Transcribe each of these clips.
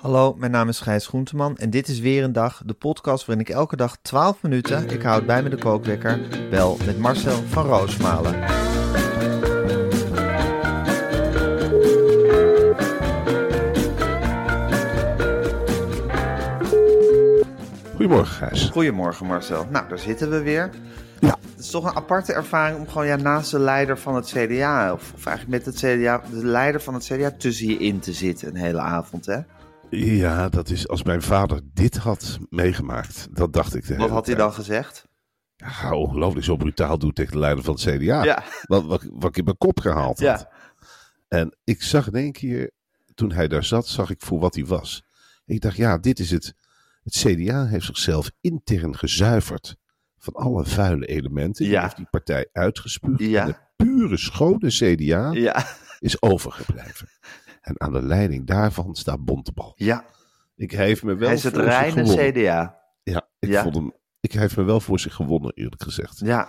Hallo, mijn naam is Gijs Groenteman en dit is weer een dag, de podcast waarin ik elke dag 12 minuten, ik houd bij me de kookwekker, bel met Marcel van Roosmalen. Goedemorgen, Gijs. Goedemorgen Marcel. Nou, daar zitten we weer. Ja. Het is toch een aparte ervaring om gewoon ja, naast de leider van het CDA, of, of eigenlijk met het CDA, de leider van het CDA tussen je in te zitten een hele avond, hè? Ja, dat is als mijn vader dit had meegemaakt. Dat dacht ik. de Wat had hij dan gezegd? Ja, ongelooflijk zo brutaal doet tegen de leider van het CDA. Ja. Wat, wat, wat ik in mijn kop gehaald had. Ja. En ik zag in één keer, toen hij daar zat, zag ik voor wat hij was. Ik dacht, ja, dit is het. Het CDA heeft zichzelf intern gezuiverd van alle vuile elementen. Die Ja. heeft die partij uitgespuugd. Ja. En de pure, schone CDA Ja. is overgebleven. En aan de leiding daarvan staat Bontebal. Ja. Ik heeft me wel Hij is het reine. CDA. Ja, ik Ja. vond hem. Ik heeft me wel voor zich gewonnen, eerlijk gezegd. Ja.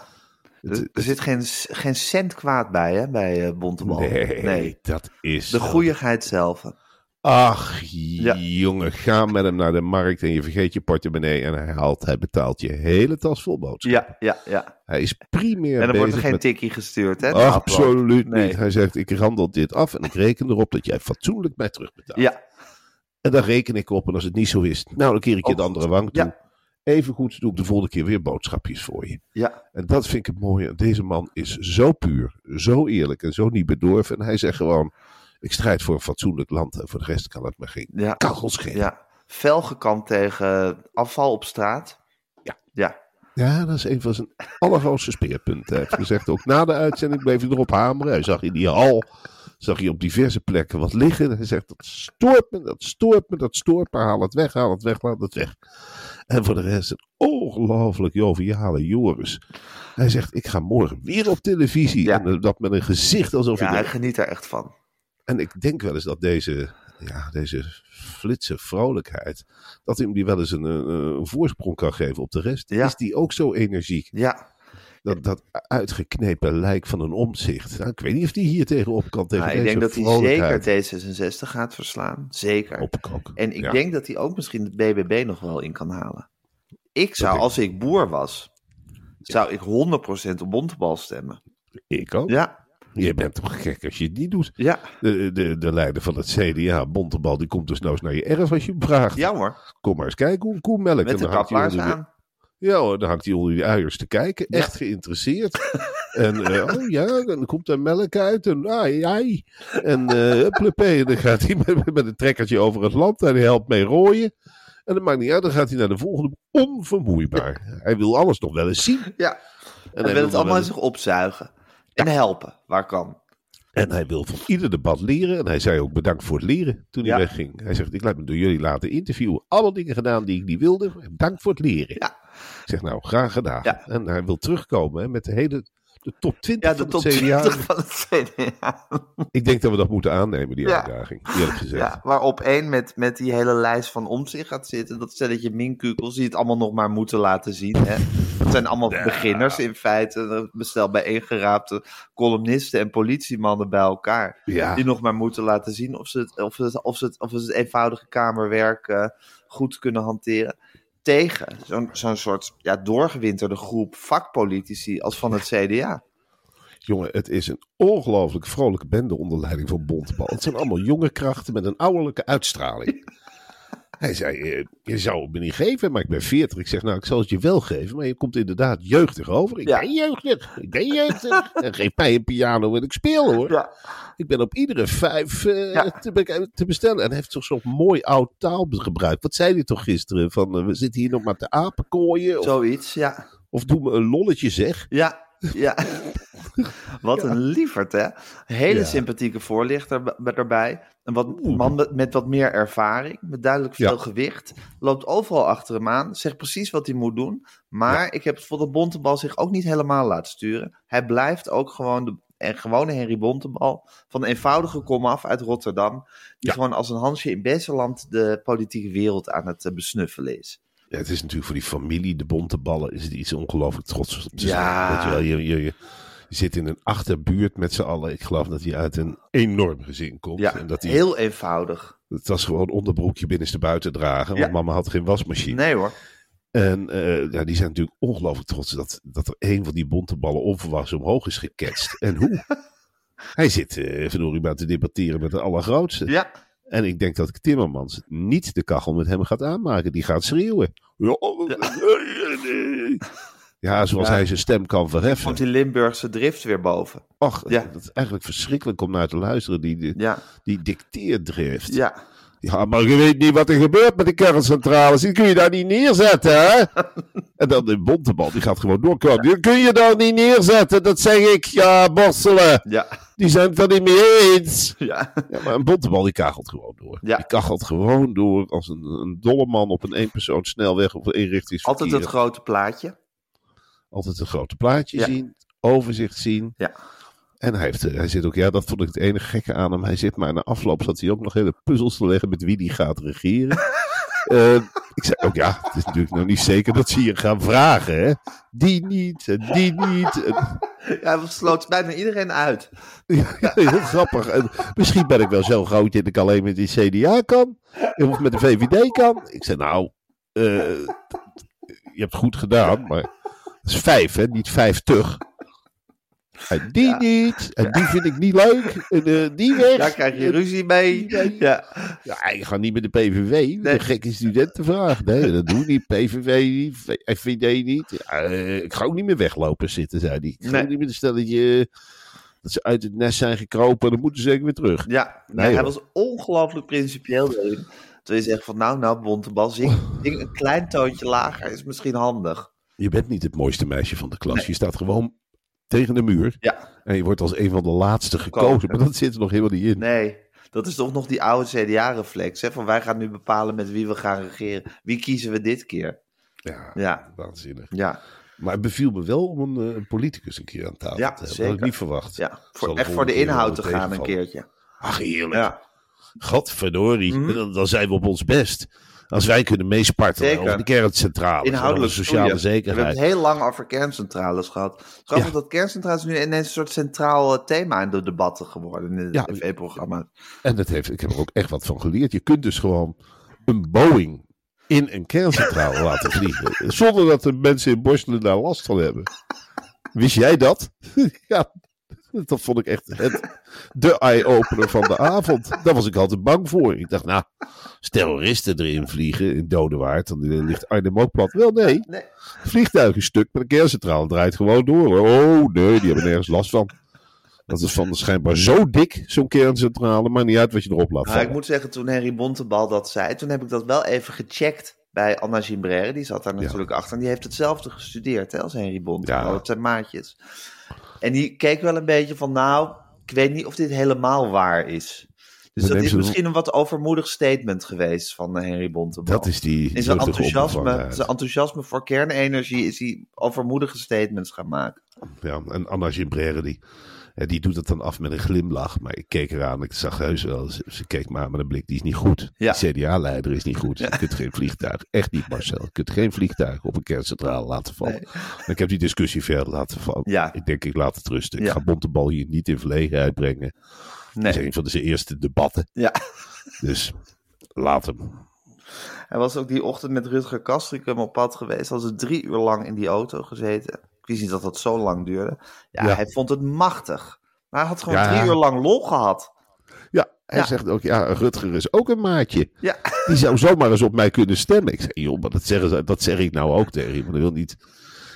Het- Er, er zit geen, geen cent kwaad bij, hè, bij eh, Bontebal. nee, dat is. De goeieheid zelf. Ach, Ja. jongen, ga met hem naar de markt en je vergeet je portemonnee en hij haalt, hij betaalt je hele tas vol boodschappen. Ja, ja, ja. Hij is primair En dan wordt er geen met... tikkie gestuurd, hè? Absoluut Nee. niet. Hij zegt, ik randel dit af en ik reken erop dat jij fatsoenlijk mij terugbetaalt. Ja, En daar reken ik op en als het niet zo is, nou dan keer ik je de goed. andere wang toe. Ja. Even goed doe ik de volgende keer weer boodschapjes voor je. ja, En dat vind ik het mooie. Deze man is zo puur, zo eerlijk en zo niet bedorven. En hij zegt gewoon, ik strijd voor een fatsoenlijk land en voor de rest kan het me geen ja. kachel schelen. ja. Fel gekant tegen afval op straat. Ja. Ja, Ja, dat is een van zijn allergrootste speerpunten. Hij heeft gezegd, ook na de uitzending bleef hij erop hameren. Hij zag in die hal, zag hij op diverse plekken wat liggen. Hij zegt, dat stoort me, dat stoort me, dat stoort me. Haal het weg, haal het weg, haal het weg. En voor de rest een ongelooflijk joviale Joris. Hij zegt, ik ga morgen weer op televisie. Ja. En eh, dat met een gezicht alsof ja ik... hij geniet er echt van. En ik denk wel eens dat deze, ja, deze flitse vrolijkheid, dat hij hem die wel eens een, een, voorsprong kan geven op de rest. Ja. Is die ook zo energiek? Ja, Dat, dat uitgeknepen lijk van een omzicht. Nou, ik weet niet of die hier tegenop kan tegen nou, ik denk dat hij zeker D66 gaat verslaan. Zeker. En ik Ja. denk dat hij ook misschien de BBB nog wel in kan halen. Ik zou, als ik boer was, zou ik 100% op Bontebal stemmen. Ik ook. Ja, Je bent toch gek als je het niet doet. ja, De, de, de leider van het CDA, Bontebal, die komt dus nou eens naar je erf als je hem vraagt. ja hoor. Kom maar eens kijken hoe een koe melkt. Met En de dan hangt hij kaplaars aan. Ja hoor, dan hangt hij onder die uiers te kijken. Echt geïnteresseerd. en eh, oh ja, dan komt er melk uit. En ai, ai. En eh plepé, dan gaat hij met, met een trekkertje over het land. En hij helpt mee rooien. En dat maakt niet uit, dan gaat hij naar de volgende. Onvermoeibaar. Hij wil alles nog wel eens zien. Ja, En en wil het allemaal in zich opzuigen. En helpen, waar kan. En hij wil van ieder debat leren. En hij zei ook bedankt voor het leren toen hij Ja. wegging. Hij zegt, ik laat me door jullie laten interviewen. Alle dingen gedaan die ik niet wilde. Bedankt voor het leren. Ja. Ik zeg, nou, graag gedaan. Ja. En hij wil terugkomen hè, met de hele de top 20 Ja, de van top het CDA. 20 van het CDA. Ik denk dat we dat moeten aannemen, die Ja. uitdaging. Eerlijk gezegd. Ja, waarop één met, met die hele lijst van om zich gaat zitten. Dat stelletje minkukels die het allemaal nog maar moeten laten zien. Hè? Het zijn allemaal beginners in feite. Bestel bij ingeraapte columnisten en politiemannen bij elkaar. Ja. Die nog maar moeten laten zien of ze het, of ze het, of ze het, of ze het eenvoudige kamerwerk eh, goed kunnen hanteren. Tegen zo'n zo'n soort ja, doorgewinterde groep vakpolitici als van het CDA. Jongen, het is een ongelooflijk vrolijke bende onder leiding van Bontebal. Het zijn allemaal jonge krachten met een ouderlijke uitstraling. Hij zei, eh, je zou het me niet geven, maar ik ben 40. Ik zeg, nou, ik zal het je wel geven, maar je komt inderdaad jeugdig over. Ik Ja. ben jeugdig, ik ben jeugdig. En geef mij een piano en ik speel hoor. Ja. Ik ben op iedere vijf eh, Ja. te, be- te bestellen. En hij heeft toch zo'n mooi oud taal gebruikt. Wat zei hij toch gisteren? Van, eh, we zitten hier nog maar te apenkooien. Of, Zoiets, ja. of doe me een lolletje zeg. Ja, ja. wat een lieverd, hè? Hele Ja. sympathieke voorlichter erbij. Een wat, man met, met wat meer ervaring, met duidelijk veel Ja. gewicht. Loopt overal achter hem aan, zegt precies wat hij moet doen. Maar ik heb het gevoel dat Bontebal zich ook niet helemaal laat sturen. Hij blijft ook gewoon de en gewone Henry Bontebal van een eenvoudige komaf uit Rotterdam. Die gewoon als een Hansje in Besseland de politieke wereld aan het eh, besnuffelen is. Ja, het is natuurlijk voor die familie, de bonteballen, is het iets ongelooflijk trots op te zijn. Ja. Weet je, wel, je, je, je zit in een achterbuurt met z'n allen. Ik geloof dat hij uit een enorm gezin komt. Ja, en dat hij, heel eenvoudig. Het was gewoon onderbroekje binnenste buiten dragen. Ja. Want mama had geen wasmachine. Nee hoor. En eh, ja, die zijn natuurlijk ongelooflijk trots dat, dat er een van die bonteballen onverwachts omhoog is geketst. En hoe? Hij zit verdorie maar te debatteren met de allergrootste. Ja, En ik denk dat Timmermans niet de kachel met hem gaat aanmaken. Die gaat schreeuwen. Ja, ja zoals Ja. hij zijn stem kan verheffen. komt die Limburgse drift weer boven. Ach, Ja. dat is eigenlijk verschrikkelijk om naar te luisteren. Die, die, Ja, die dicteerdrift. ja. Ja, maar je weet niet wat er gebeurt met de kerncentrales. Die kun je daar niet neerzetten, hè? en dan de Bontebal, die gaat gewoon door. Die kun je daar niet neerzetten, dat zeg ik. Ja, borstelen. Ja, Die zijn het er niet mee eens. ja. Ja, maar een bontebal die kachelt gewoon door. Ja. Die kachelt gewoon door als een, een dolle man op een eenpersoons snelweg of een eenrichtingsverkeer. Altijd het grote plaatje. Altijd een grote plaatje Ja. zien, overzicht zien. Ja. En hij, heeft, eh, hij zit ook, ja, dat vond ik het enige gekke aan hem. Hij zit maar na afloop zat hij ook nog hele puzzels te leggen met wie die gaat regeren. Eh, ik zei ook, ja, het is natuurlijk nog niet zeker dat ze hier gaan vragen, hè. Die niet, die niet. Ja, we sloot bijna iedereen uit. Ja, heel grappig. En misschien ben ik wel zo groot dat ik alleen met die CDA kan. Of met de VVD kan. Ik zei, nou, eh, je hebt goed gedaan, maar het is vijf, hè? Niet vijftig. En die niet. En die vind ik niet leuk. En eh, die weg. Daar krijg je ruzie mee. Nee. Ja, Ja, ik ga niet met de PVV. De gekke studentenvraag. Nee, dat doe ik niet. PVV niet. FVD niet. Ja, eh, ik ga ook niet meer weglopen zitten, zei hij. Ik ga Nee. niet met een stelletje... Dat ze uit het nest zijn gekropen, dan moeten ze zeker weer terug. ja. Nee, Nee, hij was ongelooflijk principieel daarin. Terwijl je zegt van, nou, nou, Bontebal, zing, zing een klein toontje lager is misschien handig. Je bent niet het mooiste meisje van de klas. Je staat gewoon tegen de muur. Ja, En je wordt als een van de laatste gekozen. Maar dat zit er nog helemaal niet in. nee. Dat is toch nog die oude CDA-reflex, hè? Van wij gaan nu bepalen met wie we gaan regeren. Wie kiezen we dit keer? Ja, Ja, waanzinnig. ja, Maar het beviel me wel om een, eh, een politicus een keer aan tafel Ja, te hebben. Dat zeker. had ik niet verwacht. ja. Voor, echt voor de inhoud te gaan een keertje. Ach, heerlijk. Ja, Godverdorie. Mhm. Dan, dan zijn we op ons best. Als wij kunnen meespartelen Zeker. over de kerncentrale. inhoudelijk over sociale stoeien. We hebben zekerheid. het heel lang over kerncentrales gehad. Grappig Ja. dat kerncentrales nu ineens een soort centraal eh, thema in de debatten geworden in de Ja. tv-programma's. En dat heeft, ik heb er ook echt wat van geleerd. Je kunt dus gewoon een Boeing in een kerncentrale laten vliegen. Zonder dat de mensen in Borstelen daar last van hebben. Wist jij dat? ja, dat vond ik echt het, de eye-opener van de avond. Daar was ik altijd bang voor. Ik dacht, nou, als terroristen erin vliegen in Dodewaard, dan ligt Arnhem ook plat. Wel, nee. Nee. Vliegtuig is stuk, maar de kerncentrale draait gewoon door. Oh, nee, die hebben nergens last van. Dat is van schijnbaar zo dik, zo'n kerncentrale. Maar niet uit wat je erop laat Nou, ik moet zeggen, toen Henry Bontebal dat zei, toen heb ik dat wel even gecheckt bij Anna Gimbrère. Die zat daar natuurlijk achter. En die heeft hetzelfde gestudeerd hè, als Henry Bontebal. Ja. Dat zijn maatjes. En die keek wel een beetje van, nou, ik weet niet of dit helemaal waar is. Dus dat is misschien een wat overmoedig statement geweest van eh, Henry Bontebal. Dat is die In zijn enthousiasme, zijn enthousiasme voor kernenergie is hij overmoedige statements gaan maken. Ja, en Anna Gimbrère, die, hè, die doet het dan af met een glimlach. Maar ik keek eraan, ik zag heus wel, ze, ze keek maar met een blik, die is niet goed. Ja. CDA-leider is niet goed. Je kunt geen vliegtuig, echt niet Marcel, je kunt geen vliegtuig op een kerncentrale laten vallen. Nee. En ik heb die discussie verder laten vallen. Ja. Ik denk, ik laat het rusten. Ik Ja. ga Bontebal hier niet in verlegenheid brengen. Dat is Nee. een van de zijn eerste debatten. Ja. Dus laat hem. Hij was ook die ochtend met Rutger Kastrikum op pad geweest. Hadden ze drie uur lang in die auto gezeten. Niet dat dat zo lang duurde. Ja, Ja. hij vond het machtig. Maar hij had gewoon Ja. drie uur lang lol gehad. Ja, hij Ja. zegt ook, ja, Rutger is ook een maatje. Ja, Die zou zomaar eens op mij kunnen stemmen. Ik zei, joh, maar dat, zeggen ze, dat zeg ik nou ook tegen je. Maar dat wil niet,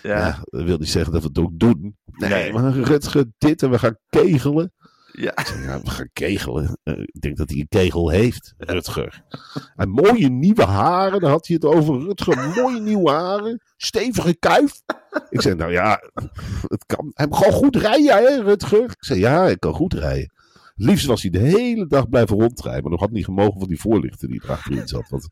ja, ja. dat wil niet zeggen dat we het ook doen. Nee, Nee. maar Rutger dit en we gaan kegelen. Ja. Ik zei, Ja, we gaan kegelen. Eh, ik denk dat hij een kegel heeft, Rutger. En mooie nieuwe haren, daar had hij het over. Rutger, mooie nieuwe haren. Stevige kuif. Ik zei, nou ja, het kan. Hij kan goed rijden, hè, Rutger? Ik zei, ja, hij kan goed rijden. Liefst was hij de hele dag blijven rondrijden. Maar nog had niet gemogen van die voorlichter die erachterin zat. Want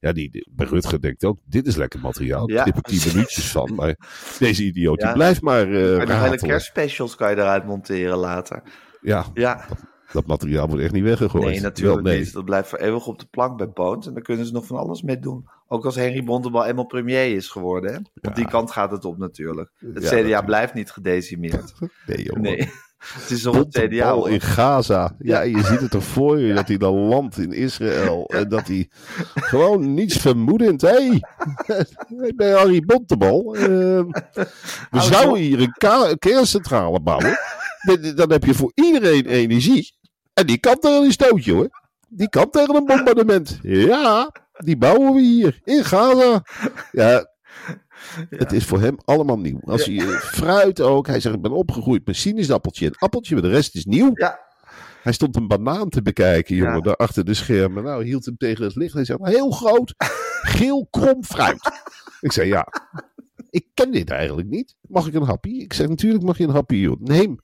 ja, die, bij Rutger denkt ook, dit is lekker materiaal. Daar Ja. ik tien minuutjes van. Maar deze idioot, Ja. die blijft maar eh Maar die hele kerstspecials kan je eruit monteren later. Ja, Ja, dat materiaal wordt echt niet weggegooid. nee, natuurlijk Wel, nee. niet. Dat blijft voor eeuwig op de plank bij Poont. En daar kunnen ze nog van alles mee doen. Ook als Henry Bontebal eenmaal premier is geworden. Hè? Op die kant gaat het op natuurlijk. Het Ja, CDA natuurlijk. blijft niet gedecimeerd. Nee, joh. Nee, het is het CDA. Hoor. in Gaza. Ja, je ziet het toch voor je dat hij dan landt in Israël. En dat hij gewoon niets vermoedend. Hé, hey, ik ben Harry Bontebal. Ehm, we zouden hier een kerncentrale bouwen. Dan- heb je voor iedereen energie. En die kan tegen een stootje hoor. Die kan tegen een bombardement. Ja, die bouwen we hier in Gaza. Ja, het is voor hem allemaal nieuw. Als hij eh, fruit ook. Hij zegt, ik ben opgegroeid met sinaasappeltje en appeltje. Maar de rest is nieuw. Ja, Hij stond een banaan te bekijken, jongen, daar achter de schermen. Nou, hield hem tegen het licht. Hij zei, heel groot, geel krom fruit. Ik zei, ja, ik ken dit eigenlijk niet. Mag ik een happy? Ik zeg, natuurlijk mag je een happy, joh. Neem.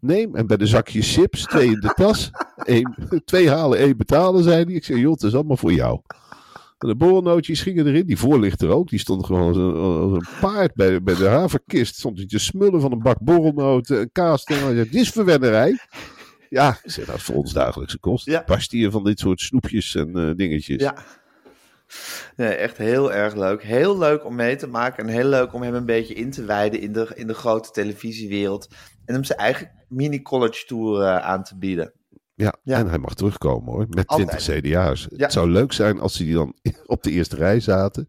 Neem. En bij de zakjes chips, twee in de tas. Eén, twee halen, één betalen, zei hij. Ik zei, joh, het is allemaal voor jou. En de borrelnootjes gingen erin. Die voorlichter ook. Die stond gewoon als een, als een paard bij, de- bij de haverkist. Stond hij te smullen van een bak borrelnoten, een kaas. Zei, dit is verwennerij. Ja, ik zeg, dat is voor ons dagelijkse kost. Ja. Past hier van dit soort snoepjes en eh, dingetjes. ja. Nee, echt heel erg leuk. Heel leuk om mee te maken. En heel leuk om hem een beetje in te wijden in de, in de grote televisiewereld. En hem zijn eigen mini-college tour eh, aan te bieden. Ja, Ja. en hij mag terugkomen hoor, met Altijd. 20 CDA's. Ja. Het zou leuk zijn als die dan op de eerste rij zaten.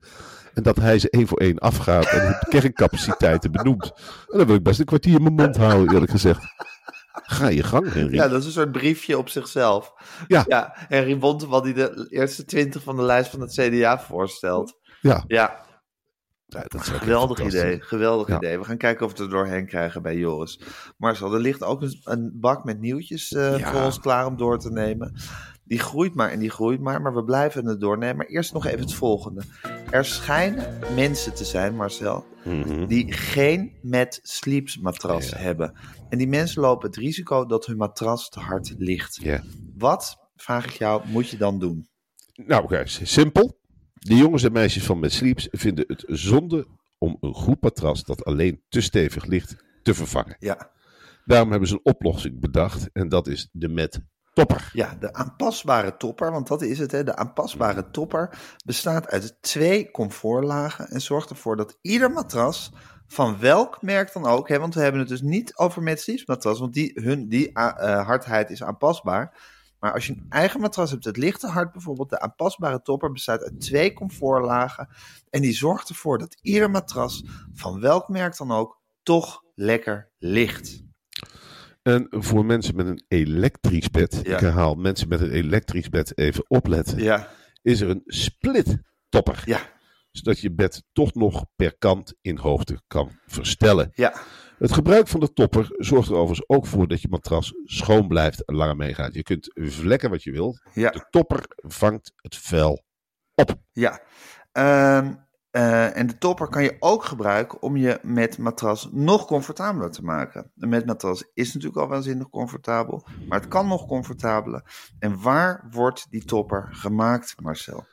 En dat hij ze één voor één afgaat en de kerncapaciteiten benoemt. En dan wil ik best een kwartier in mijn mond houden, eerlijk gezegd. Ga je gang, Henry. Ja, dat is een soort briefje op zichzelf. Ja. ja Henry Bontebal die de eerste twintig van de lijst van het CDA voorstelt. Ja, Ja, Ja, dat is geweldig idee. Geweldig Ja. idee. We gaan kijken of we het er doorheen krijgen bij Joris. Marcel, er ligt ook een, een bak met nieuwtjes eh, voor ons klaar om door te nemen. Die groeit maar en die groeit maar, maar we blijven het doornemen. Maar eerst nog even het volgende. Er schijnen mensen te zijn, Marcel, Mhm. die geen met sleeps matras Ja. hebben. En die mensen lopen het risico dat hun matras te hard ligt. Ja. Wat, vraag ik jou, moet je dan doen? Nou, guys, simpel. De jongens en meisjes van Met Sleeps vinden het zonde om een goed matras dat alleen te stevig ligt te vervangen. Ja, Daarom hebben ze een oplossing bedacht en dat is de Met Topper. ja de aanpasbare topper, want dat is het. Hè. De aanpasbare topper bestaat uit twee comfortlagen en zorgt ervoor dat ieder matras, van welk merk dan ook, hè, want we hebben het dus niet over Sleeps matras, want die, hun, die eh, hardheid is aanpasbaar. Maar als je een eigen matras hebt, het ligt te hard bijvoorbeeld, de aanpasbare topper bestaat uit twee comfortlagen. En die zorgt ervoor dat ieder matras, van welk merk dan ook, toch lekker ligt. En voor mensen met een elektrisch bed, Ja. ik herhaal, mensen met een elektrisch bed even opletten, Ja, is er een split topper. ja, Zodat je bed toch nog per kant in hoogte kan verstellen. ja. Het gebruik van de topper zorgt er overigens ook voor dat je matras schoon blijft en langer meegaat. Je kunt vlekken wat je wilt. Ja. De topper vangt het vuil op. Ja, Ehm, eh, en de topper kan je ook gebruiken om je met matras nog comfortabeler te maken. Een met matras is natuurlijk al waanzinnig comfortabel, maar het kan nog comfortabeler. En waar wordt die topper gemaakt, Marcel?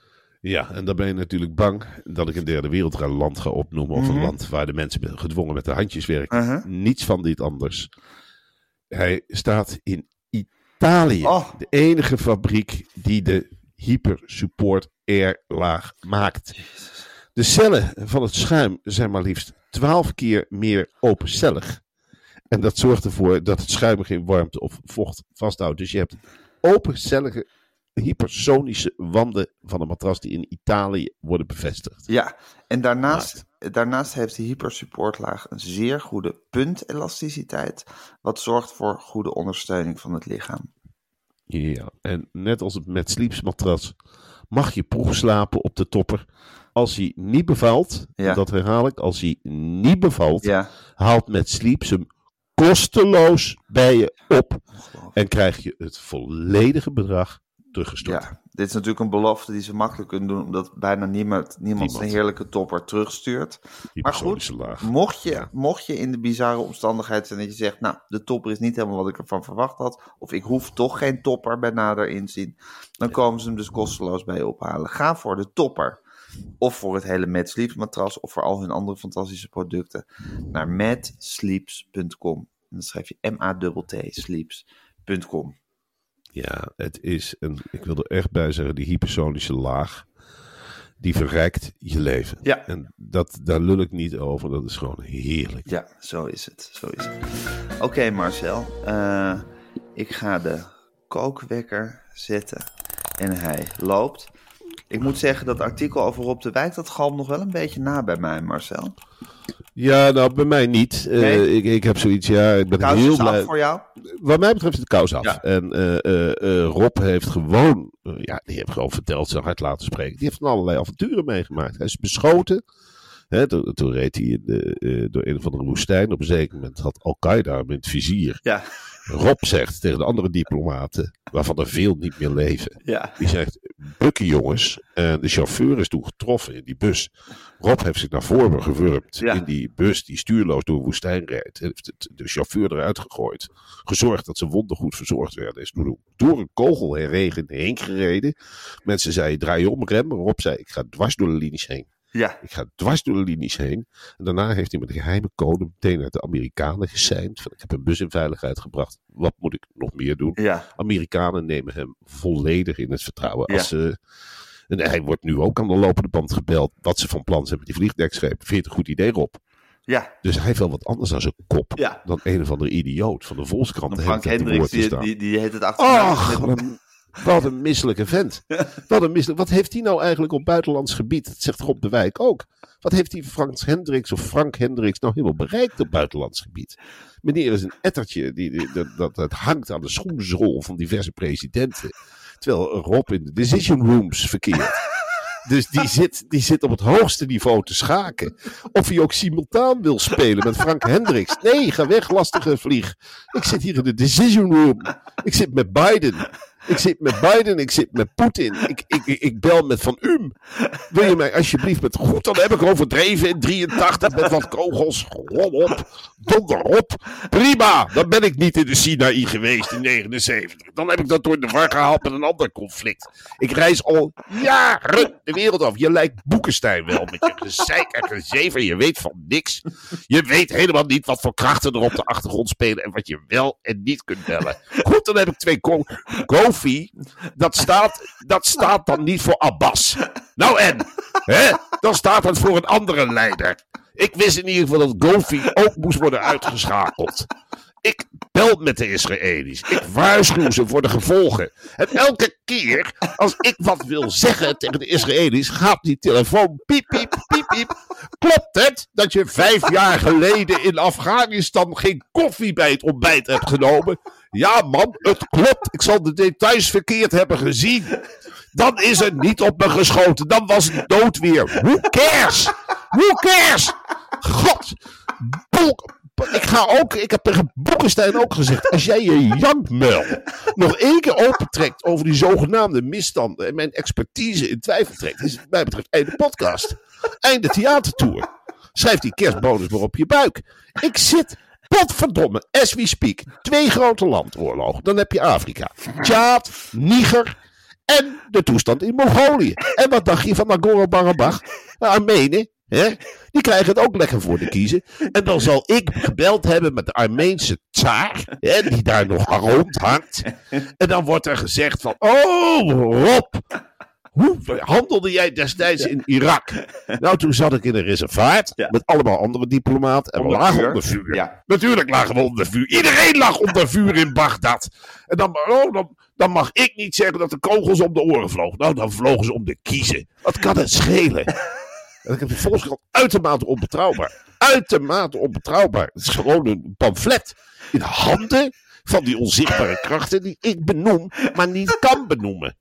Ja, en dan ben je natuurlijk bang dat ik een derde wereldland ga opnoemen. Of een Mhm. land waar de mensen gedwongen met de handjes werken. Uh-huh. Niets van dit anders. Hij staat in Italië. Oh. De enige fabriek die de Hyper Support Air laag maakt. De cellen van het schuim zijn maar liefst 12 keer meer opencellig. En dat zorgt ervoor dat het schuim geen warmte of vocht vasthoudt. Dus je hebt opencellige hypersonische wanden van een matras die in Italië worden bevestigd. Ja, en daarnaast, daarnaast heeft de hypersupportlaag een zeer goede puntelasticiteit, wat zorgt voor goede ondersteuning van het lichaam. Ja, en net als het met Sleeps matras mag je proefslapen op de topper. Als hij niet bevalt, Ja. dat herhaal ik, als hij niet bevalt, Ja, haalt met Sleeps hem kosteloos bij je op. En krijg je het volledige bedrag teruggestort. ja, dit is natuurlijk een belofte die ze makkelijk kunnen doen, omdat bijna niemand, niemand Niemand. heerlijke topper terugstuurt. Die Maar goed, mocht je, Ja. mocht je in de bizarre omstandigheid zijn dat je zegt, nou, de topper is niet helemaal wat ik ervan verwacht had, of ik hoef toch geen topper bij nader inzien, dan komen ze hem dus kosteloos bij je ophalen. Ga voor de topper. Of voor het hele Mad Sleeps matras, of voor al hun andere fantastische producten, naar madsleeps.com. En dan schrijf je M-A-T-T, sleeps.com. Ja, het is een, ik wil er echt bij zeggen, die hypersonische laag, die verrijkt je leven. Ja. En dat, daar lul ik niet over, dat is gewoon heerlijk. Ja, zo is het. Zo is het. Oké, Marcel. eh, ik ga de kookwekker zetten. En hij loopt. Ik moet zeggen, dat artikel over Rob de Wijk, dat galmt nog wel een beetje na bij mij, Marcel. Ja, nou, bij mij niet. Eh, ik, ik heb zoiets, ja, ik ben heel is blij. af voor jou? Wat mij betreft is de kous af. Ja. En eh, eh, Rob heeft gewoon, ja, die heeft gewoon verteld, zich uit laten spreken. Die heeft van allerlei avonturen meegemaakt. Hij is beschoten. Hè, toen, toen reed hij in de, door een of andere woestijn. Op een zeker moment had Al-Qaeda hem in het vizier. Ja, Rob zegt tegen de andere diplomaten, waarvan er veel niet meer leven. ja. Die zegt, bukken jongens. En de chauffeur is toen getroffen in die bus. Rob heeft zich naar voren gewurmd Ja. in die bus die stuurloos door een woestijn rijdt. Heeft de chauffeur eruit gegooid. Gezorgd dat zijn wonden goed verzorgd werden. Is door, een kogelregen heen gereden. Mensen zeiden, draai om, rem. Rob zei, ik ga dwars door de linies heen. Ja, Ik ga dwars door de linies heen. En daarna heeft hij met een geheime code meteen uit de Amerikanen geseind. Van, ik heb een bus in veiligheid gebracht. Wat moet ik nog meer doen? ja, Amerikanen nemen hem volledig in het vertrouwen. Ja. Als ze, en hij wordt nu ook aan de lopende band gebeld. Wat ze van plan zijn met die vliegdekschepen. Vind je het een goed idee, Rob? ja. Dus hij heeft wel wat anders aan zijn kop. Ja. Dan een of andere idioot van de Volkskrant. De Frank Hendricks, die, die, die heet het achterna. Ach, een, wat een misselijke vent. Wat, een misselijk, wat heeft hij nou eigenlijk op buitenlands gebied? Dat zegt Rob de Wijk ook. Wat heeft die Frans Hendricks of Frank Hendricks nou helemaal bereikt op buitenlands gebied? Meneer is een ettertje die, die- dat, dat, dat hangt aan de schoenzool van diverse presidenten. Terwijl Rob in de decision rooms verkeert. Dus die zit, die zit op het hoogste niveau te schaken. Of hij ook simultaan wil spelen met Frank Hendricks. Nee, ga weg, lastige vlieg. Ik zit hier in de decision room. Ik zit met Biden. Ik zit met Biden, ik zit met Poetin. Ik, ik, ik, bel met Van Um. Wil je mij alsjeblieft met goed, dan heb ik overdreven in 83 met wat kogels. Rol op, donder op. Prima, dan ben ik niet in de Sinaï geweest in 79. Dan heb ik dat door de war gehaald met een ander conflict. Ik reis al jaren de wereld af. Je lijkt Boekenstein wel met je gezeik en gezever. Je weet van niks. Je weet helemaal niet wat voor krachten er op de achtergrond spelen en wat je wel en niet kunt bellen. Goed, dan heb ik twee ko Kofi. Dat staat, dat staat dan niet voor Abbas. Nou en, hè? dan staat het voor een andere leider. Ik wist in ieder geval dat Gofi ook moest worden uitgeschakeld. Ik bel met de Israëli's. Ik waarschuw ze voor de gevolgen. En elke keer als ik wat wil zeggen tegen de Israëli's, gaat die telefoon piep, piep, piep, piep. Klopt het dat je vijf jaar geleden in Afghanistan geen koffie bij het ontbijt hebt genomen? Ja, man, het klopt. Ik zal de details verkeerd hebben gezien. Dan is er niet op me geschoten. Dan was het doodweer. Who cares? Who cares? God. Ik ga ook, ik heb tegen Boekenstein ook gezegd. Als jij je jankmuil nog één keer opentrekt over die zogenaamde misstanden. en mijn expertise in twijfel trekt. is het, wat mij betreft einde podcast. Einde theatertour. Schrijf die kerstbonus maar op je buik. Ik zit, potverdomme, as we speak. Twee grote landoorlogen. Dan heb je Afrika. Tjaad, Niger en de toestand in Mongolië. En wat dacht je van Nagorno-Karabakh? De Armenen, hè? Die krijgen het ook lekker voor de kiezen. En dan zal ik gebeld hebben met de Armeense tsaar, hè, die daar nog rondhangt. En dan wordt er gezegd van, oh Rob, Hoe handelde jij destijds in Irak? Nou, toen zat ik in een reservaat Ja. met allemaal andere diplomaten. En we lagen vuur. onder vuur. Ja. Natuurlijk lagen we onder vuur. Iedereen lag onder vuur in Bagdad. En dan, oh, dan, dan mag ik niet zeggen dat de kogels om de oren vlogen. Nou, dan vlogen ze om de kiezen. Wat kan het schelen? En ik heb de Volkskrant uitermate onbetrouwbaar. Uitermate onbetrouwbaar. Het is gewoon een pamflet in handen van die onzichtbare krachten die ik benoem, maar niet kan benoemen.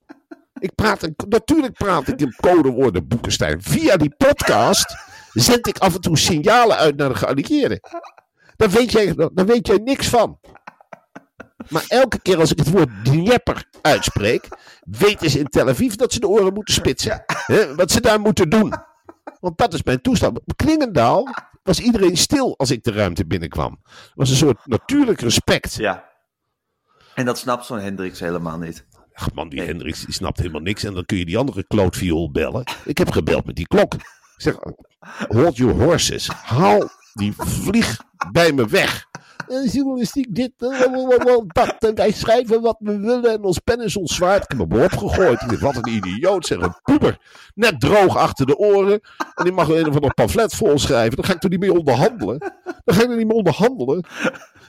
Ik praat, natuurlijk praat ik in codewoorden, Boekenstein. Via die podcast zend ik af en toe signalen uit naar de geallieerden. Daar weet jij, weet jij niks van. Maar elke keer als ik het woord Dnieper uitspreek, weten ze in Tel Aviv dat ze de oren moeten spitsen. Wat ze daar moeten doen. Want dat is mijn toestand. Klingendaal was iedereen stil als ik de ruimte binnenkwam. Er was een soort natuurlijk respect. Ja. En dat snapt zo'n Hendricks helemaal niet. Ach man, die Hendricks die snapt helemaal niks. En dan kun je die andere klootviool bellen. Ik heb gebeld met die klok. Ik zeg, hold your horses. Haal die vlieg bij me weg. Eh, Journalistiek dit, eh, dat. En wij schrijven wat we willen en ons pen is ons zwaard. Ik heb hem opgegooid. Wat een idioot, zeg een puber. Net droog achter de oren. En die mag een of ander pamflet volschrijven. Dan ga ik er niet mee onderhandelen. Dan ga ik er niet mee onderhandelen.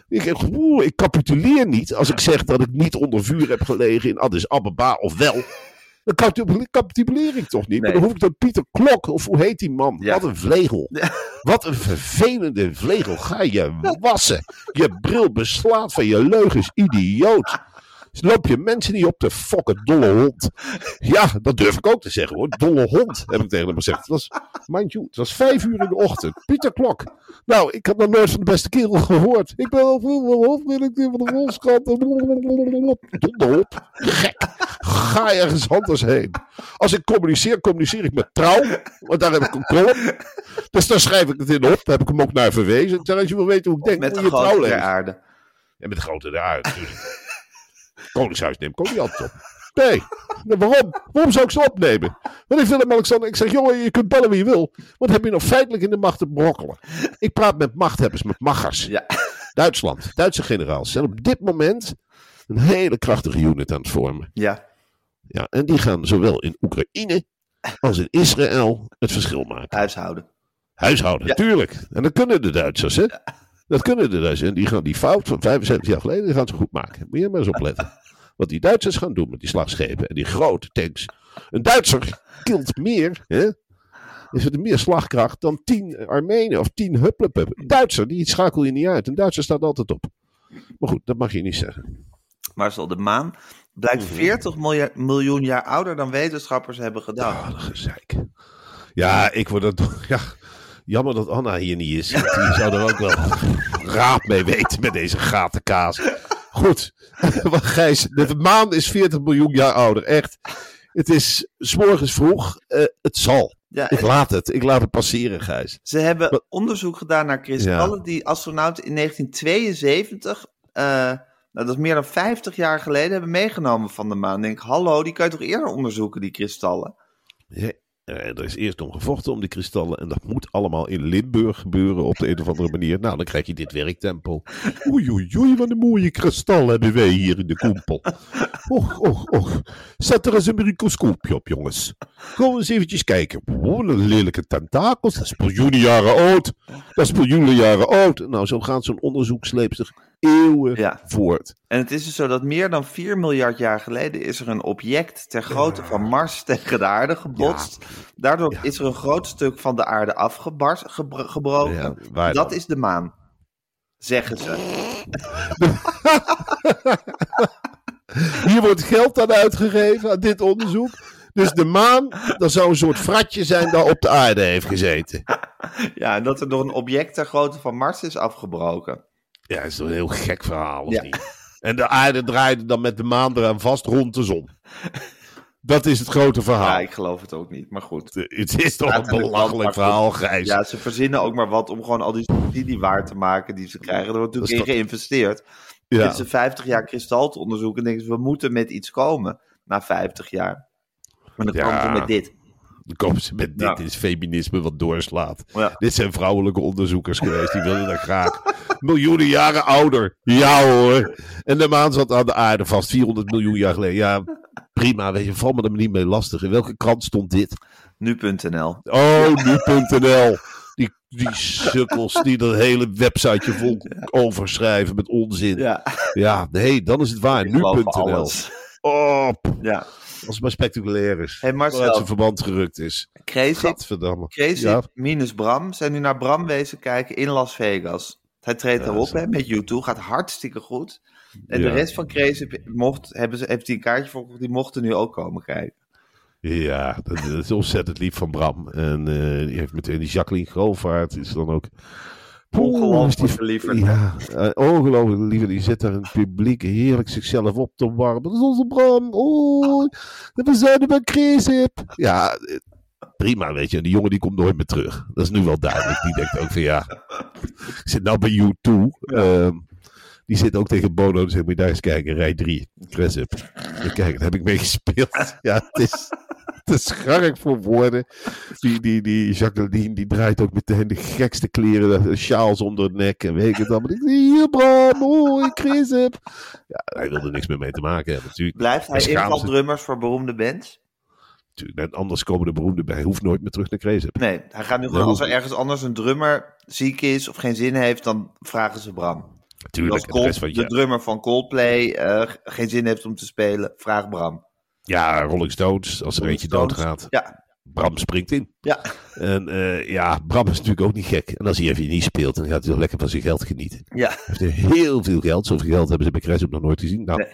Ik, oeh, ik capituleer niet als ik zeg dat ik niet onder vuur heb gelegen in Addis Ababa of wel. Dan capitule- capituleer ik toch niet. Maar dan hoef ik dan Pieter Klok, of hoe heet die man? Ja. Wat een vlegel. Wat een vervelende vlegel. Ga je wassen. Je bril beslaat van je leugens, idioot. Loop je mensen niet op de fokken, dolle hond. Ja, dat durf ik ook te zeggen hoor. Dolle hond, heb ik tegen hem gezegd. Het was, mind you, het was vijf uur in de ochtend. Pieter Klok. Nou, ik heb nog nooit van de beste kerel gehoord. Ik ben al hoofdredacteur van de Volkskrant. Donder op. Gek. Ga ergens anders heen. Als ik communiceer, communiceer ik met trouw. Want daar heb ik een column. Dus dan schrijf ik het in op. Daar heb ik hem ook naar verwezen. Ik als je wil weten hoe ik denk, Met moet de je trouw lezen. aarde. En met de grote de aarde natuurlijk. Koningshuis neem ik ook niet altijd op. Nee. Waarom? Waarom zou ik ze opnemen? Want ik Willem-Alexander, ik zeg, jongen, je kunt bellen wie je wil. Want heb je nog feitelijk in de macht te brokkelen. Ik praat met machthebbers, met machers. Ja. Duitsland, Duitse generaals zijn op dit moment een hele krachtige unit aan het vormen. Ja. Ja, en die gaan zowel in Oekraïne als in Israël het verschil maken. Huishouden. Huishouden, Ja. tuurlijk. En dat kunnen de Duitsers, hè? Dat kunnen de Duitsers. En die gaan die fout van 75 jaar geleden, die gaan ze goed maken. Moet je maar eens opletten. Wat die Duitsers gaan doen met die slagschepen en die grote tanks. Een Duitser kilt meer, hè? Is het meer slagkracht dan 10 Armenen of 10 hupplepup. Een Duitser, die schakel je niet uit. Een Duitser staat altijd op. Maar goed, dat mag je niet zeggen. Marcel, de maan blijkt Mhm. 40 miljoen, miljoen jaar ouder dan wetenschappers hebben gedacht. Dat gezeik. Ja, ik word dat. Ja, jammer dat Anna hier niet is. Die zou er ook wel raad mee weten met deze gatenkaas. Goed. Gijs, de maan is 40 miljoen jaar ouder. Echt. Het is 's morgens vroeg. Eh, het zal. Ja, Ik laat het. Ik laat het passeren, Gijs. Ze hebben onderzoek gedaan naar kristallen die astronauten in 1972, eh, nou, dat is meer dan 50 jaar geleden, hebben meegenomen van de maan. Ik denk, hallo, die kan je toch eerder onderzoeken, die kristallen? Ja, er is eerst om gevochten om die kristallen. En dat moet allemaal in Limburg gebeuren op de een of andere manier. Nou, dan krijg je dit werktempo. Oei, oei, oei, wat een mooie kristal hebben wij hier in de koempel. Och, och, och. Zet er eens een microscoopje op, jongens. Kom eens eventjes kijken. Oh, een lelijke tentakels. Dat is miljoenen jaren oud. Dat is miljoenen jaren oud. Nou, zo gaat zo'n onderzoek sleepstig eeuwen Ja. voort. En het is dus zo dat meer dan 4 miljard jaar geleden is er een object ter grootte van Mars tegen de aarde gebotst. Daardoor Ja. is er een groot stuk van de aarde afgebroken. Dat is de maan, zeggen ze. Hier wordt geld aan uitgegeven aan dit onderzoek. Dus de maan, dat zou een soort fratje zijn dat op de aarde heeft gezeten. Ja, en dat er door een object ter grootte van Mars is afgebroken. Ja, dat is een heel gek verhaal, of Ja. niet? En de aarde draaide dan met de maan eraan vast rond de zon. Dat is het grote verhaal. Ja, ik geloof het ook niet, maar goed. Het is toch een belachelijk verhaal, Gijs. Ja, ze verzinnen ook maar wat om gewoon al die subsidie waar te maken die ze krijgen. Er wordt natuurlijk in geïnvesteerd. Ja. Dit is een 50 jaar kristal te onderzoeken. En denken ze, we moeten met iets komen na 50 jaar. Maar dan Ja. komen ze met dit. Dan komen ze met dit Ja. is feminisme wat doorslaat. Ja. Dit zijn vrouwelijke onderzoekers geweest, die willen dat graag. Miljoenen jaren ouder. Ja hoor. En de maan zat aan de aarde vast, 400 miljoen jaar geleden. Ja, prima, weet je, val me er niet mee lastig. In welke krant stond dit? Nu.nl. Oh, nu.nl. Die, die sukkels die dat hele websiteje vol overschrijven met onzin. Ja, Ja, nee, dan is het waar. Nu.nl. Op. Ja. Als het maar spectaculair is. Hey Marcel, zijn verband gerukt is. Crazy. Crazy Ja. minus Bram zijn nu naar Bram wezen kijken in Las Vegas. Hij treedt Ja, zo. hè, met U2, gaat hartstikke goed. En Ja. de rest van Crazy mocht, hebben ze, heeft hij een kaartje voor, die mochten nu ook komen kijken. Ja, dat, dat is ontzettend lief van Bram. En eh, die heeft meteen die Jacqueline Grovaert. Is dan ook... Ongelooflijk verliefd. Ja, eh, ongelooflijk lief. Die zit daar in het publiek heerlijk zichzelf op te warmen. Dat is onze Bram. Oh, we zijn er bij Crisip. Ja, eh, prima, weet je. En die jongen die komt nooit meer terug. Dat is nu wel duidelijk. Die denkt ook van ja, ik zit nou bij U2. Ehm, die zit ook tegen Bono en zegt, moet je daar eens kijken, rij 3, Crisip. Kijk, daar heb ik mee gespeeld. Ja, het is te schark voor woorden. Die, die, die Jacqueline, die draait ook meteen de gekste kleren, de sjaals onder het nek en weet ik het allemaal. Hier, Bram, ik Chris heb. Ja, hij wilde niks meer mee te maken hebben, natuurlijk. Blijft hij invaldrummers voor beroemde bands? natuurlijk. Anders komen de beroemden bij. Hij hoeft nooit meer terug naar Cresip. Nee, hij gaat nu gewoon, als er ergens anders een drummer ziek is of geen zin heeft, dan vragen ze Bram. Natuurlijk, Als de drummer van Coldplay eh, geen zin heeft om te spelen, vraag Bram. Ja, Rolling Stones, als er eentje doodgaat. Ja, Bram springt in. ja. En eh, ja, Bram is natuurlijk ook niet gek. En als hij even niet speelt, dan gaat hij wel lekker van zijn geld genieten. ja. Hij heeft heel veel geld. Zoveel geld hebben ze bij Cressup nog nooit gezien. Nou, Nee.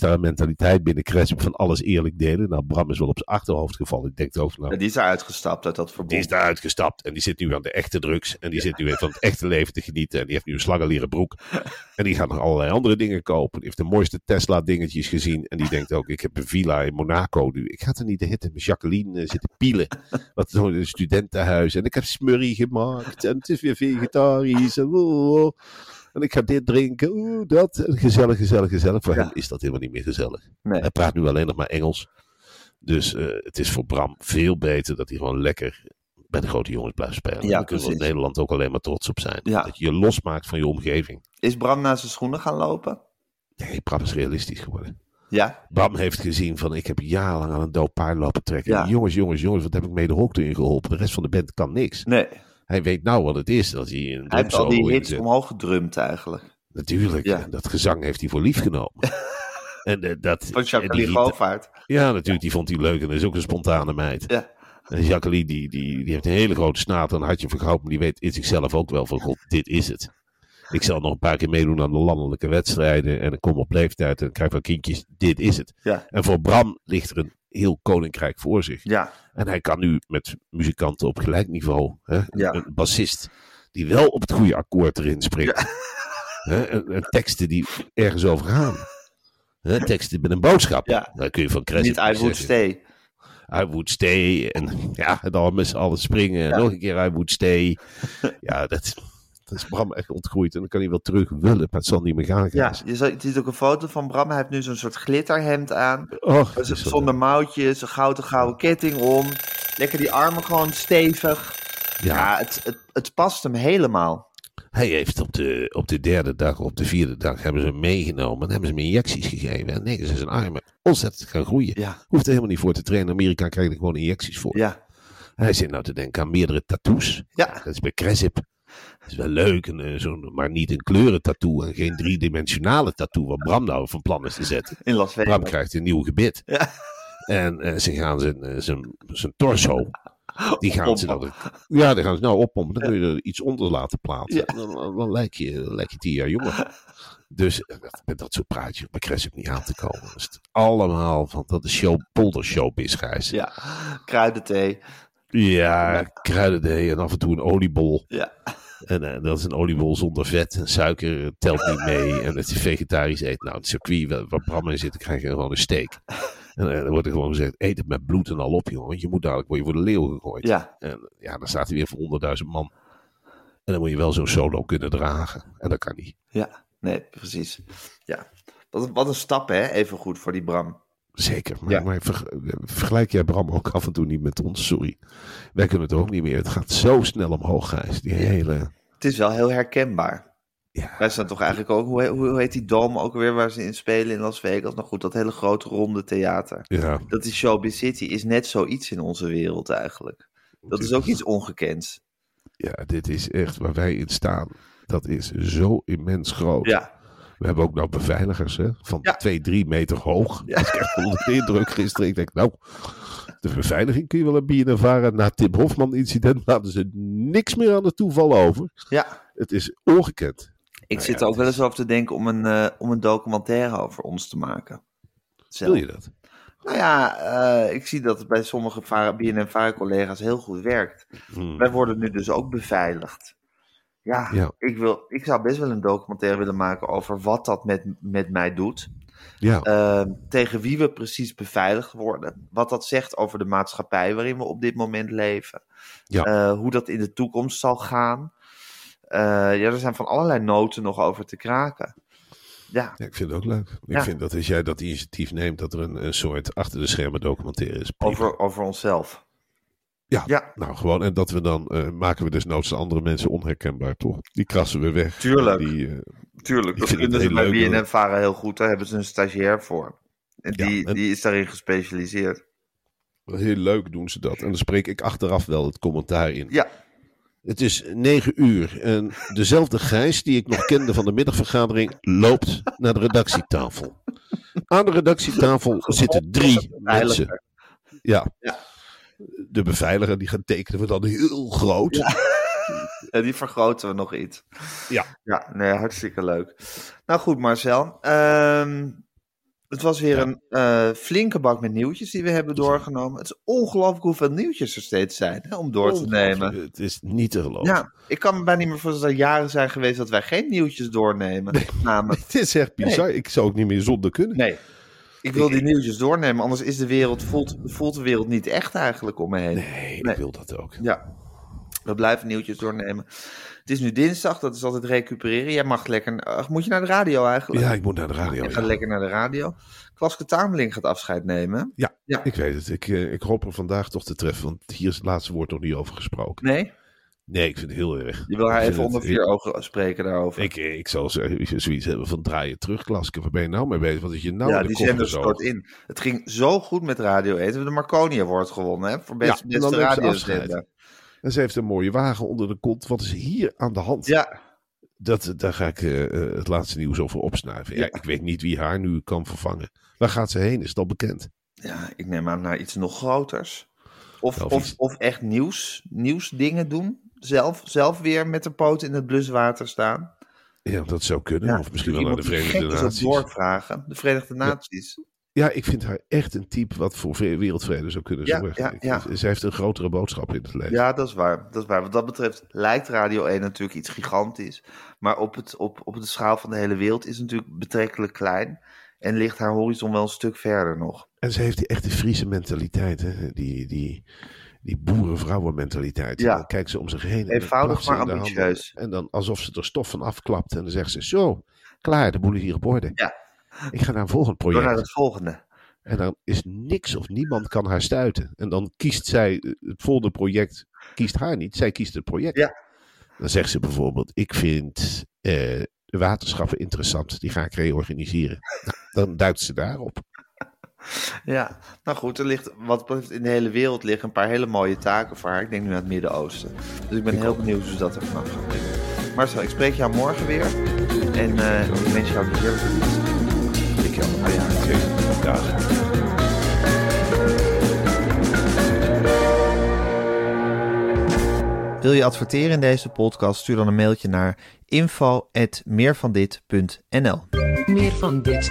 Daar een mentaliteit binnen Cressup van alles eerlijk delen. Nou, Bram is wel op zijn achterhoofd gevallen. Ik denk ook, nou, Ja, Die is eruit gestapt uit dat verbond. die is daar uitgestapt. En die zit nu aan de echte drugs. En die zit nu even van het echte leven te genieten. En die heeft nu een slangenleren broek. En die gaat nog allerlei andere dingen kopen. Die heeft de mooiste Tesla dingetjes gezien. En die denkt ook, ik heb een villa in Monaco nu. Ik ga er niet de hitte met Jacqueline eh, zitten pielen. Wat zo'n studentenhuis. En ik heb smurrie gemaakt. En het is weer vegetarisch. En, oh, oh. En ik ga dit drinken. Oeh, dat. En gezellig, gezellig, gezellig. Voor Ja. hem is dat helemaal niet meer gezellig. Nee. Hij praat nu alleen nog maar Engels. Dus eh, het is voor Bram veel beter dat hij gewoon lekker bij de grote jongens blijft spelen. Ja, Daar kunnen we in. Nederland ook alleen maar trots op zijn. Ja. Dat je je losmaakt van je omgeving. Is Bram naar zijn schoenen gaan lopen? Nee, Bram is realistisch geworden. Ja, Bram heeft gezien van ik heb jarenlang aan een dood paard lopen trekken. Ja. Jongens, jongens, jongens, wat heb ik mee de hoogte in geholpen? De rest van de band kan niks. nee. Hij weet nou wat het is. Dat hij een Hij heeft al die hits omhoog gedrumd eigenlijk. Natuurlijk, Ja. en dat gezang heeft hij voor lief genomen. en, eh, dat, Van Jacqueline Govaert. Ja, natuurlijk, die vond hij leuk en dat is ook een spontane meid. Ja. En Jacqueline, die, die, die heeft een hele grote snaat en hartje vergouwd, maar die weet in zichzelf ook wel van, god, dit is het. Ik zal nog een paar keer meedoen aan de landelijke wedstrijden en ik kom op leeftijd en krijg wel kindjes, dit is het. Ja. En voor Bram ligt er een heel koninkrijk voor zich. Ja, En hij kan nu met muzikanten op gelijk niveau, hè, Ja. een bassist die wel op het goede akkoord erin springt. Hè, en, en teksten die ergens over gaan. Hè, teksten met een boodschap. Ja. Daar kun je van Crescent niet I would stay. I would stay. En ja, en dan met z'n allen springen. En nog een keer I would stay. ja, dat is Bram echt ontgroeid. En dan kan hij wel terug willen. Maar het zal niet meer gaan. Ja, je ziet- ook een foto van Bram. Hij heeft nu zo'n soort glitterhemd aan. Och, wel- Zonder mouwtjes, een gouden gouden ketting om. Lekker die armen gewoon stevig. Ja, ja, het, het, het past hem helemaal. hij heeft op de, op de derde dag, op de vierde dag, hebben ze hem meegenomen. En hebben ze hem injecties gegeven. En nee, ze zijn armen ontzettend gaan groeien. Ja, Hoeft er helemaal niet voor te trainen. In Amerika krijg je er gewoon injecties voor. ja, Hij zit nou te denken aan meerdere tattoos. ja. Dat is bij Cresip. Dat is wel leuk, en, eh, zo'n- maar niet een kleurentattoo en geen driedimensionale tattoo. Wat Bram nou van plan is te zetten. In Las Bram Vegas. krijgt een nieuw gebit. Ja. En eh, ze gaan zijn, eh, zijn, zijn torso. Die gaan ze dan, ja, die gaan ze nou oppompen. Dan kun je er iets onder laten plaatsen. Ja. Dan, dan, dan lijk, je, dan lijk je tien jaar jonger. Dus met dat soort praatjes bij Cresip niet aan te komen. Dat is het allemaal van dat is show, polder showbiz, Gijs. Ja, kruidenthee. Ja, kruidendee en af en toe een oliebol. Ja, En eh, dat is een oliebol zonder vet. En suiker eh, telt niet mee. En het is vegetarisch eten. Nou, het circuit waar, waar Bram in zit, krijg je gewoon een steak. En eh, dan wordt er gewoon gezegd, eet het met bloed en al op, jongen. Want je moet dadelijk word je voor de leeuw gegooid. ja, En ja, dan staat hij weer voor 100.000 man. En dan moet je wel zo'n solo kunnen dragen. En dat kan niet. ja. Nee, precies. Ja. Wat, wat een stap, hè? Even goed voor die Bram. Zeker. Maar, Ja. maar verg- vergelijk jij Bram ook af en toe niet met ons? Sorry. Wij kunnen het ook niet meer. Het gaat zo snel omhoog, Gijs. Die hele... Het is wel heel herkenbaar. Ja, Wij staan toch eigenlijk ook, hoe, hoe heet die dome ook weer waar ze in spelen in Las Vegas? Nou goed, dat hele grote ronde theater. ja. Dat is Showbiz City, is net zoiets in onze wereld eigenlijk. Dat is ook iets ongekends. ja, dit is echt waar wij in staan. Dat is zo immens groot. Ja, We hebben ook nou beveiligers hè, van Ja. 2, 3 meter hoog. Ja. Is echt onder de indruk gisteren. Ik denk, nou, de beveiliging kun je wel een bier ervaren. Na Tim Hofman incident laten ze niks meer aan het toeval over. ja. Het is ongekend. Ik Nou zit ja, er ook wel eens over te denken om een, eh, om een documentaire over ons te maken. Zelf. Wil je dat? Nou ja, eh, ik zie dat het bij sommige VARA- BNN-VARA-collega's heel goed werkt. Hmm. Wij worden nu dus ook beveiligd. Ja, Ja. Ik, wil, ik zou best wel een documentaire willen maken over wat dat met, met mij doet. Ja, Eh, tegen wie we precies beveiligd worden. Wat dat zegt over de maatschappij waarin we op dit moment leven. Ja. Eh, hoe dat in de toekomst zal gaan. Eh, ja, er zijn van allerlei noten nog over te kraken. Ja, Ja, ik vind het ook leuk. Ik vind dat als jij dat initiatief neemt, dat er een, een soort achter de schermen documentaire is. Prima. over, over onszelf. Ja, Ja. nou gewoon. En dat we dan eh, maken we desnoods de andere mensen onherkenbaar, toch? Die krassen we weg. Tuurlijk. Die, eh, Tuurlijk, dat kunnen ze bij leuk, hoor. BNN-Varen heel goed. Daar hebben ze een stagiair voor. En Ja, die, en- die is daarin gespecialiseerd. heel leuk doen ze dat. En dan spreek ik achteraf wel het commentaar in. Ja, Het is negen uur en dezelfde Gijs die ik nog kende van de middagvergadering loopt naar de redactietafel. Aan de redactietafel zitten drie mensen. Ja. Ja. De beveiliger die gaat tekenen we dan heel groot. Ja, die vergroten we nog iets. Ja. Ja, nee, hartstikke leuk. Nou goed, Marcel. Ehm, het was weer Ja. een eh, flinke bak met nieuwtjes die we hebben doorgenomen. Het is ongelooflijk hoeveel nieuwtjes er steeds zijn hè, om door te nemen. Het is niet te geloven. Ja, ik kan me bijna niet meer voorstellen dat er jaren zijn geweest dat wij geen nieuwtjes doornemen. Namen. Het is echt bizar. Ik zou ook niet meer zonder kunnen. Nee. Ik wil die nieuwtjes doornemen, anders is de wereld, voelt, voelt de wereld niet echt eigenlijk om me heen. Nee, Nee. ik wil dat ook. Ja, we blijven nieuwtjes doornemen. Het is nu dinsdag, dat is altijd recupereren. Jij mag lekker... ach, moet je naar de radio eigenlijk? Ja, ik moet naar de radio. Je ja. gaat lekker naar de radio. Klaske Tameling gaat afscheid nemen. Ja, Ja. ik weet het. Ik, eh, ik hoop er vandaag toch te treffen, want hier is het laatste woord nog niet over gesproken. Nee? Nee, ik vind het heel erg. Je wil haar even onder vier ogen spreken daarover. Ik, ik zal zo- zoiets hebben van draaien terug, Klaske. Waar ben je nou mee bezig? Wat is je nou ja, die zender stort in. Het ging zo goed met Radio 1. We hebben de Marconi Award gewonnen, hè? Voor best, Ja, beste radiozender. En ze heeft een mooie wagen onder de kont. Wat is hier aan de hand? Ja, Dat, daar ga ik eh, eh, het laatste nieuws over opsnuiven. Ja, Ja. ik weet niet wie haar nu kan vervangen. Waar gaat ze heen? Is het al bekend? ja, ik neem aan naar iets nog groters. Of, Of of, of echt nieuws, nieuwsdingen doen. Zelf, zelf weer met de poot in het bluswater staan. Ja, dat zou kunnen. Ja, of misschien wel naar de Verenigde Naties. doorvragen. De Verenigde Naties. Ja, ik vind haar echt een type wat voor vre- wereldvrede zou kunnen Ja, zorgen. ja, Ik- ja. Ze heeft een grotere boodschap in het leven. Ja, dat is waar. Dat is waar. Wat dat betreft lijkt Radio 1 natuurlijk iets gigantisch. Maar op, het, op, op de schaal van de hele wereld is het natuurlijk betrekkelijk klein. En ligt haar horizon wel een stuk verder nog. En ze heeft die echte Friese mentaliteit. Hè? Die, die, die boerenvrouwen mentaliteit. Ja. Dan kijkt ze om zich heen. en dan Eenvoudig, maar ambitieus. En dan alsof ze er stof van afklapt. En dan zegt ze, zo, klaar, de boel is hier op orde. Ja. Ik ga naar een volgend Door project. naar het volgende. En dan is niks of niemand kan haar stuiten. En dan kiest zij het volgende project, kiest haar niet. Zij kiest het project. Ja. Dan zegt ze bijvoorbeeld, ik vind eh, de waterschappen interessant. Die ga ik reorganiseren. Nou, dan duikt ze daarop. Ja, nou goed, er ligt, wat betreft in de hele wereld liggen een paar hele mooie taken voor haar. Ik denk nu aan het Midden-Oosten. Dus ik ben heel benieuwd hoe ze dat er vanaf gaat brengen. Marcel, ik spreek jou morgen weer. En eh, ik wens jou een heerlijke dienst. Ik jou. Ah ja, zeker. Dag. Wil je adverteren in deze podcast? Stuur dan een mailtje naar info.meervandit.nl Meer van dit.